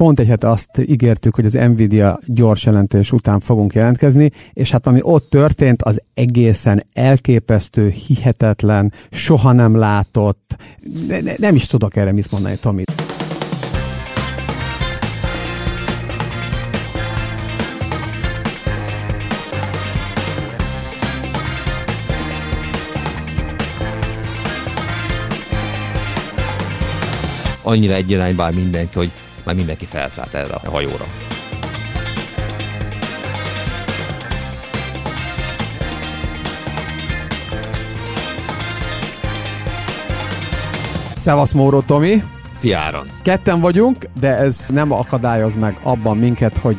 pont egy hete azt ígértük, hogy az Nvidia gyors jelentés után fogunk jelentkezni, és hát ami ott történt, az egészen elképesztő, hihetetlen, soha nem látott, ne, ne, nem is tudok erre mit mondani, Tomi. annyira egy irányba mindenki, hogy már mindenki felszállt erre a hajóra. Szevasz Móró Tomi! Szia Áron! Ketten vagyunk, de ez nem akadályoz meg abban minket, hogy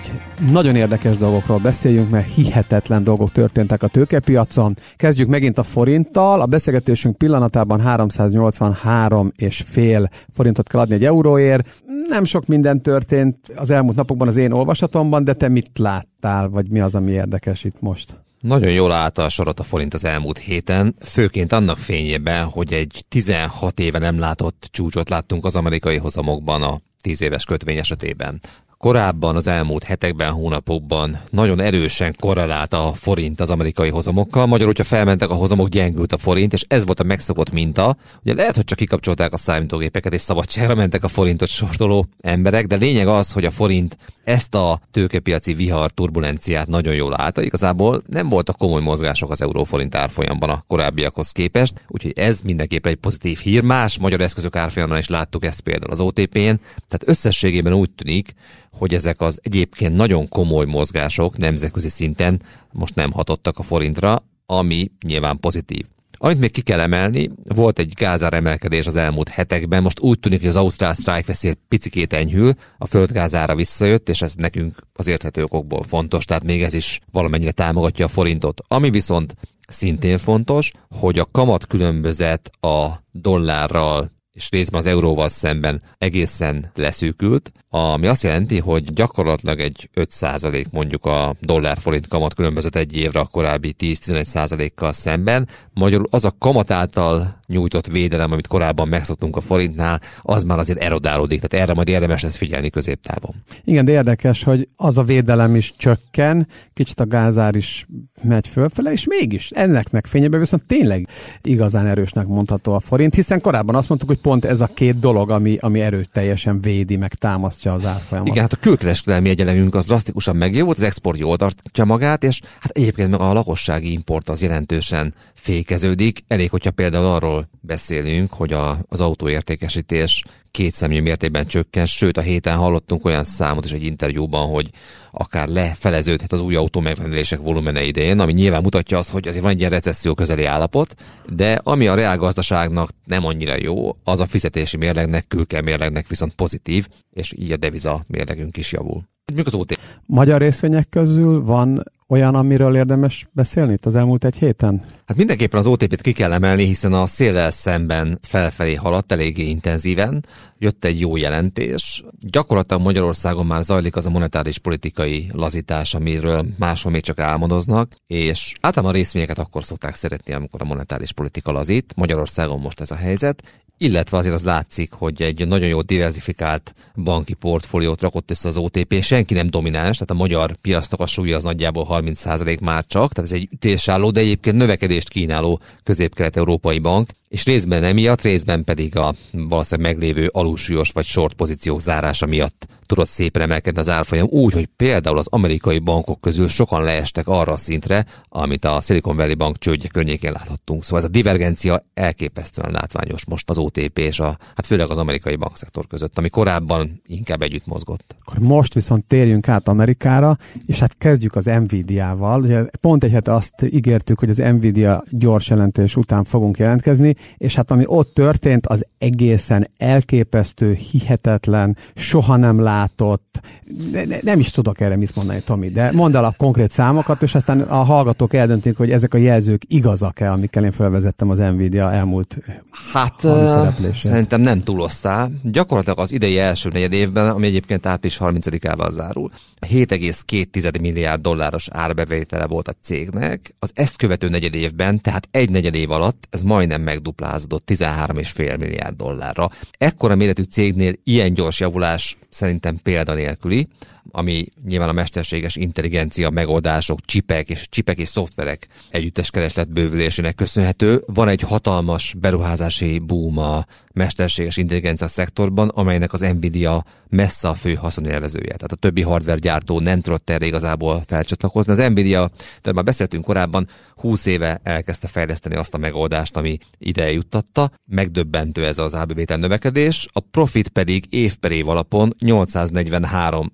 nagyon érdekes dolgokról beszéljünk, mert hihetetlen dolgok történtek a tőkepiacon. Kezdjük megint a forinttal. A beszélgetésünk pillanatában 383 és fél forintot kell adni egy euróért. Nem sok minden történt az elmúlt napokban az én olvasatomban, de te mit láttál, vagy mi az, ami érdekes itt most? Nagyon jól állta a sorot a forint az elmúlt héten, főként annak fényében, hogy egy 16 éve nem látott csúcsot láttunk az amerikai hozamokban a 10 éves kötvény esetében. Korábban az elmúlt hetekben, hónapokban nagyon erősen korrelált a forint az amerikai hozamokkal. Magyarul, hogyha felmentek a hozamok, gyengült a forint, és ez volt a megszokott minta. Ugye lehet, hogy csak kikapcsolták a számítógépeket, és szabadságra mentek a forintot sortoló emberek, de lényeg az, hogy a forint ezt a tőkepiaci vihar turbulenciát nagyon jól állta. Igazából nem voltak komoly mozgások az euróforint árfolyamban a korábbiakhoz képest, úgyhogy ez mindenképpen egy pozitív hír. Más magyar eszközök árfolyamán is láttuk ezt például az OTP-n, tehát összességében úgy tűnik, hogy ezek az egyébként nagyon komoly mozgások nemzetközi szinten most nem hatottak a forintra, ami nyilván pozitív. Amit még ki kell emelni, volt egy gázár emelkedés az elmúlt hetekben, most úgy tűnik, hogy az Ausztrál Strike veszély picikét enyhül, a földgázára visszajött, és ez nekünk az érthető okokból fontos, tehát még ez is valamennyire támogatja a forintot. Ami viszont szintén fontos, hogy a kamat különbözet a dollárral és részben az euróval szemben egészen leszűkült, ami azt jelenti, hogy gyakorlatilag egy 5% mondjuk a dollár-forint kamat különbözet egy évre a korábbi 10-11%-kal szemben. Magyarul az a kamat által nyújtott védelem, amit korábban megszoktunk a forintnál, az már azért erodálódik, tehát erre majd érdemes lesz figyelni középtávon. Igen, de érdekes, hogy az a védelem is csökken, kicsit a gázár is megy fölfele, és mégis ennek fényében viszont tényleg igazán erősnek mondható a forint, hiszen korábban azt mondtuk, hogy pont ez a két dolog, ami, ami erőteljesen védi, meg támasztja az árfolyamot. Igen, hát a külkereskedelmi egyenlegünk az drasztikusan megjavult, az export jól tartja magát, és hát egyébként meg a lakossági import az jelentősen fékeződik. Elég, hogyha például arról beszélünk, hogy a, az autóértékesítés két személy mértékben csökken, sőt a héten hallottunk olyan számot is egy interjúban, hogy akár lefeleződhet az új autó megrendelések volumene idején, ami nyilván mutatja azt, hogy azért van egy ilyen recesszió közeli állapot, de ami a reálgazdaságnak nem annyira jó, az a fizetési mérlegnek, külke mérlegnek viszont pozitív, és így a deviza mérlegünk is javul. Mik az OT? Magyar részvények közül van olyan, amiről érdemes beszélni itt az elmúlt egy héten? Hát mindenképpen az OTP-t ki kell emelni, hiszen a széllel szemben felfelé haladt eléggé intenzíven. Jött egy jó jelentés. Gyakorlatilag Magyarországon már zajlik az a monetáris politikai lazítás, amiről máshol még csak álmodoznak, és általában a részvényeket akkor szokták szeretni, amikor a monetáris politika lazít. Magyarországon most ez a helyzet, illetve azért az látszik, hogy egy nagyon jó diversifikált banki portfóliót rakott össze az OTP, senki nem domináns, tehát a magyar piacnak a súlya az nagyjából 30% már csak, tehát ez egy ütésálló, de egyébként növekedést kínáló közép-kelet-európai bank, és részben emiatt, részben pedig a valószínűleg meglévő alulsúlyos vagy short pozíciók zárása miatt tudott szépen emelkedni az árfolyam, úgy, hogy például az amerikai bankok közül sokan leestek arra a szintre, amit a Silicon Valley Bank csődje környékén láthattunk. Szóval ez a divergencia elképesztően látványos most az OTP és a, hát főleg az amerikai bankszektor között, ami korábban inkább együtt mozgott. Akkor most viszont térjünk át Amerikára, és hát kezdjük az Nvidia-val. Ugye pont egy hete azt ígértük, hogy az Nvidia gyors jelentés után fogunk jelentkezni, és hát ami ott történt, az egészen elképesztő, hihetetlen, soha nem látott, ne, ne, nem is tudok erre mit mondani, Tomi, de mondd el a konkrét számokat, és aztán a hallgatók eldöntik, hogy ezek a jelzők igazak-e, amikkel én felvezettem az Nvidia elmúlt Hát szerintem nem túloztál. Gyakorlatilag az idei első negyed évben, ami egyébként április 30-ával zárul, 7,2 milliárd dolláros árbevétele volt a cégnek. Az ezt követő negyed évben, tehát egy negyed év alatt ez majdnem megduplázódott 13,5 milliárd dollárra. Ekkora méretű cégnél ilyen gyors javulás szerintem példanélküli, ami nyilván a mesterséges intelligencia megoldások, csipek és csipek és szoftverek együttes kereslet bővülésének köszönhető. Van egy hatalmas beruházási boom a mesterséges intelligencia szektorban, amelynek az Nvidia messze a fő haszonélvezője. Tehát a többi hardware gyártó nem tudott erre igazából felcsatlakozni. Az Nvidia, de már beszéltünk korábban, 20 éve elkezdte fejleszteni azt a megoldást, ami ide juttatta. Megdöbbentő ez az árbevétel növekedés, a profit pedig év per év alapon 843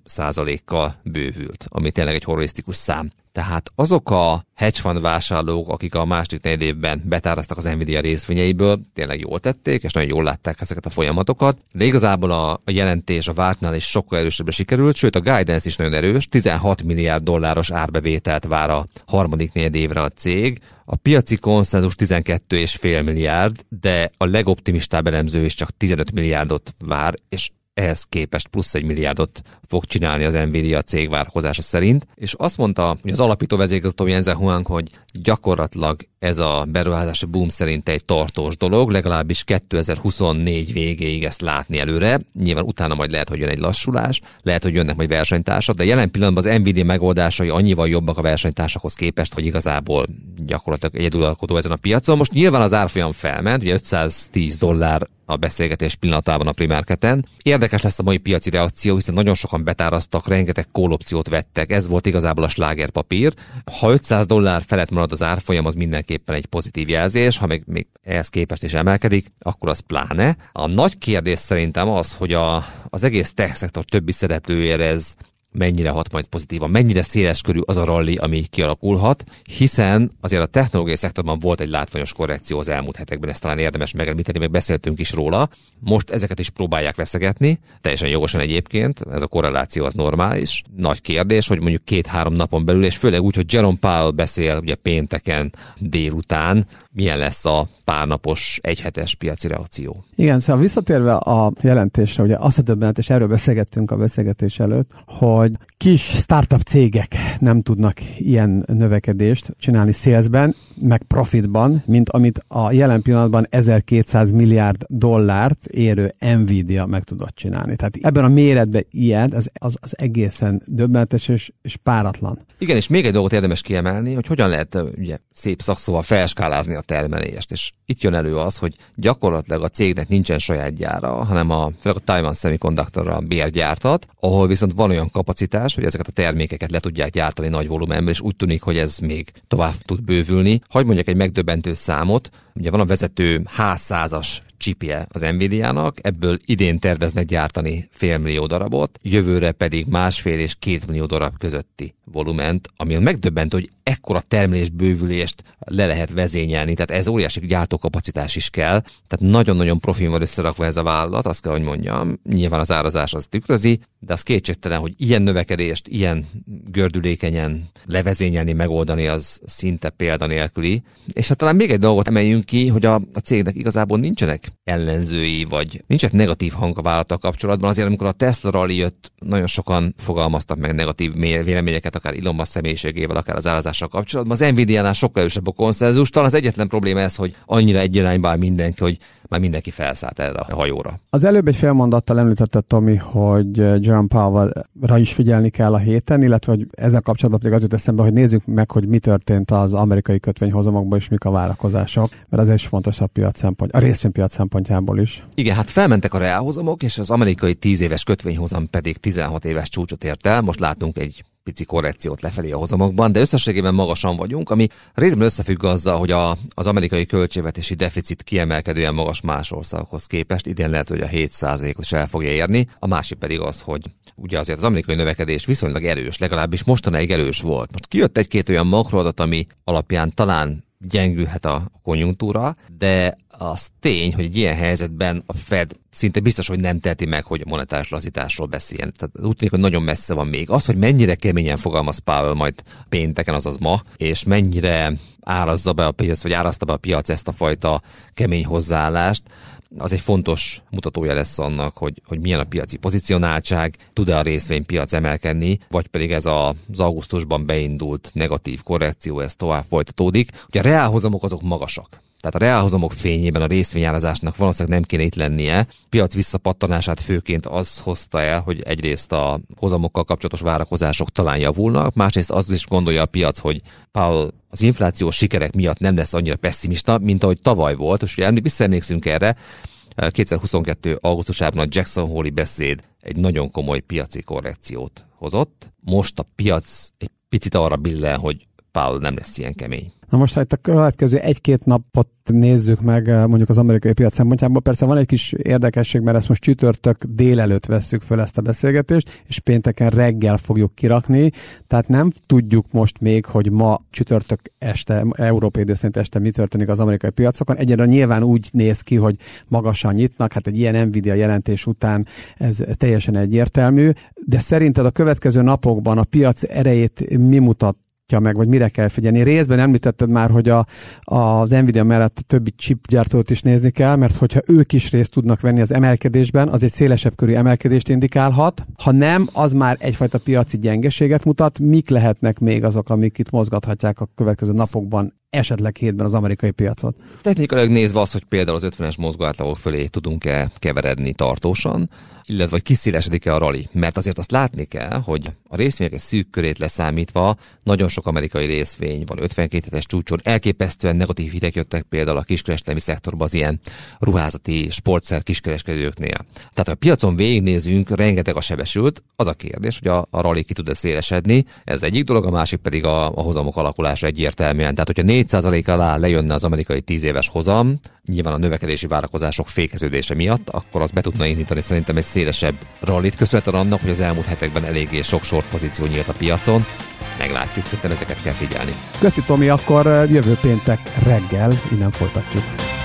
kal bővült, ami tényleg egy horrorisztikus szám. Tehát azok a hedge fund vásárlók, akik a második négy évben betáraztak az Nvidia részvényeiből, tényleg jól tették, és nagyon jól látták ezeket a folyamatokat, de igazából a, a jelentés a vártnál is sokkal erősebbre sikerült, sőt a guidance is nagyon erős, 16 milliárd dolláros árbevételt vár a harmadik négy évre a cég, a piaci konszenzus 12,5 milliárd, de a legoptimistább elemző is csak 15 milliárdot vár, és ehhez képest plusz egy milliárdot fog csinálni az Nvidia cég várkozása szerint, és azt mondta, hogy az alapító vezérigazgató Jensen Huang, hogy gyakorlatilag ez a beruházási boom szerint egy tartós dolog, legalábbis 2024 végéig ezt látni előre. Nyilván utána majd lehet, hogy jön egy lassulás, lehet, hogy jönnek majd versenytársak, de jelen pillanatban az Nvidia megoldásai annyival jobbak a versenytársakhoz képest, hogy igazából gyakorlatilag egyedülalkodó ezen a piacon. Most nyilván az árfolyam felment, ugye 510 dollár a beszélgetés pillanatában a primárketen. Érdekes lesz a mai piaci reakció, hiszen nagyon sokan betáraztak, rengeteg kólopciót vettek, ez volt igazából a slágerpapír. Ha 500 dollár felett marad az árfolyam, az mindenképpen egy pozitív jelzés, ha még, még ehhez képest is emelkedik, akkor az pláne. A nagy kérdés szerintem az, hogy a, az egész tech szektor többi szereplőjére ez mennyire hat majd pozitívan, mennyire széles körű az a ralli, ami kialakulhat, hiszen azért a technológiai szektorban volt egy látványos korrekció az elmúlt hetekben, ezt talán érdemes megemlíteni, meg beszéltünk is róla. Most ezeket is próbálják veszegetni, teljesen jogosan egyébként, ez a korreláció az normális. Nagy kérdés, hogy mondjuk két-három napon belül, és főleg úgy, hogy Jerome Powell beszél ugye pénteken délután, milyen lesz a párnapos, egyhetes piaci reakció. Igen, szóval visszatérve a jelentésre, ugye azt a többenet, és erről beszélgettünk a beszélgetés előtt, hogy kis startup cégek nem tudnak ilyen növekedést csinálni szélzben, meg profitban, mint amit a jelen pillanatban 1200 milliárd dollárt érő Nvidia meg tudott csinálni. Tehát ebben a méretben ilyen, az, az, az egészen döbbenetes és, és páratlan. Igen, és még egy dolgot érdemes kiemelni, hogy hogyan lehet ugye, szép szakszóval felskálázni a termelést. És itt jön elő az, hogy gyakorlatilag a cégnek nincsen saját gyára, hanem a, a Taiwan Semiconductor-ra bérgyártat, ahol viszont van olyan kapacitás, hogy ezeket a termékeket le tudják gyártani nagy volumenben, és úgy tűnik, hogy ez még tovább tud bővülni. Hogy mondjak egy megdöbbentő számot, ugye van a vezető H100-as csipje az Nvidia-nak, ebből idén terveznek gyártani félmillió darabot, jövőre pedig másfél és két millió darab közötti volument, ami a megdöbbentő, hogy ekkora termelés bővülést le lehet vezényelni, tehát ez óriási gyártókapacitás is kell, tehát nagyon-nagyon profin van összerakva ez a vállalat, azt kell, hogy mondjam, nyilván az árazás az tükrözi, de az kétségtelen, hogy ilyen növekedést, ilyen gördülékenyen levezényelni, megoldani, az szinte példanélküli. És hát talán még egy dolgot emeljünk ki, hogy a, a cégnek igazából nincsenek ellenzői, vagy nincsenek negatív hang a vállalattal kapcsolatban. Azért, amikor a Tesla rally jött, nagyon sokan fogalmaztak meg negatív véleményeket, akár Elon Musk személyiségével, akár az árazással kapcsolatban. Az Nvidia-nál sokkal erősebb a konszenzus. Talán az egyetlen probléma ez, hogy annyira egy irányba mindenki, hogy már mindenki felszállt erre a hajóra. Az előbb egy fél mondattal említette Tomi, hogy Jerome Powell-ra is figyelni kell a héten, illetve hogy ezzel kapcsolatban pedig az jut eszembe, hogy nézzük meg, hogy mi történt az amerikai kötvényhozamokban, és mik a várakozások, mert az is fontos a piac szempont, a részvénypiac szempontjából is. Igen, hát felmentek a reálhozamok, és az amerikai 10 éves kötvényhozam pedig 16 éves csúcsot ért el. Most látunk egy pici korrekciót lefelé a hozamokban, de összességében magasan vagyunk, ami részben összefügg azzal, hogy a, az amerikai költségvetési deficit kiemelkedően magas más országokhoz képest, idén lehet, hogy a 7%-ot is el fogja érni, a másik pedig az, hogy ugye azért az amerikai növekedés viszonylag erős, legalábbis mostanáig erős volt. Most kijött egy-két olyan makroadat, ami alapján talán gyengülhet a konjunktúra, de az tény, hogy egy ilyen helyzetben a Fed szinte biztos, hogy nem teheti meg, hogy monetáris lazításról beszéljen. Tehát úgy tűnik, hogy nagyon messze van még. Az, hogy mennyire keményen fogalmaz Powell majd pénteken, azaz ma, és mennyire árazza be a piac, vagy árazta be a piac ezt a fajta kemény hozzáállást, az egy fontos mutatója lesz annak, hogy, hogy milyen a piaci pozicionáltság, tud-e a részvénypiac emelkedni, vagy pedig ez az augusztusban beindult negatív korrekció, ez tovább folytatódik. Ugye a reálhozamok azok magasak. Tehát a reálhozamok fényében a részvényárazásnak valószínűleg nem kéne itt lennie. Piac visszapattanását főként az hozta el, hogy egyrészt a hozamokkal kapcsolatos várakozások talán javulnak, másrészt az is gondolja a piac, hogy Powell az inflációs sikerek miatt nem lesz annyira pessimista, mint ahogy tavaly volt, és ugye visszaemlékszünk erre, 2022. augusztusában a Jackson Hole-i beszéd egy nagyon komoly piaci korrekciót hozott. Most a piac egy picit arra billen, hogy Powell nem lesz ilyen kemény. Na most, ha itt a következő egy-két napot nézzük meg eh, mondjuk az amerikai piac szempontjából, persze van egy kis érdekesség, mert ezt most csütörtök délelőtt vesszük föl ezt a beszélgetést, és pénteken reggel fogjuk kirakni, tehát nem tudjuk most még, hogy ma csütörtök este, európai idő este mi történik az amerikai piacokon. Egyre nyilván úgy néz ki, hogy magasan nyitnak, hát egy ilyen Nvidia jelentés után ez teljesen egyértelmű, de szerinted a következő napokban a piac erejét mi mutat meg, vagy mire kell figyelni. Részben említetted már, hogy a, az Nvidia mellett a többi chipgyártót is nézni kell, mert hogyha ők is részt tudnak venni az emelkedésben, az egy szélesebb körű emelkedést indikálhat. Ha nem, az már egyfajta piaci gyengeséget mutat. Mik lehetnek még azok, amik itt mozgathatják a következő napokban esetleg hétben az amerikai piacot. Technikailag nézve az, hogy például az 50-es mozgóátlagok fölé tudunk-e keveredni tartósan, illetve hogy kiszélesedik-e a rali. Mert azért azt látni kell, hogy a részvények szűk körét leszámítva nagyon sok amerikai részvény van 52 hetes csúcson. Elképesztően negatív hideg jöttek például a kiskereskedelmi szektorban az ilyen ruházati sportszer kiskereskedőknél. Tehát ha a piacon végignézünk, rengeteg a sebesült, az a kérdés, hogy a, a rali ki tud-e szélesedni. Ez egyik dolog, a másik pedig a, a hozamok alakulása egyértelműen. Tehát, hogyha 4% alá lejönne az amerikai 10 éves hozam, nyilván a növekedési várakozások fékeződése miatt, akkor az be tudna indítani szerintem egy szélesebb rallit, köszönhetően annak, hogy az elmúlt hetekben eléggé sok sort pozíció nyílt a piacon. Meglátjuk, szerintem ezeket kell figyelni. Köszi Tomi, akkor jövő péntek reggel innen folytatjuk.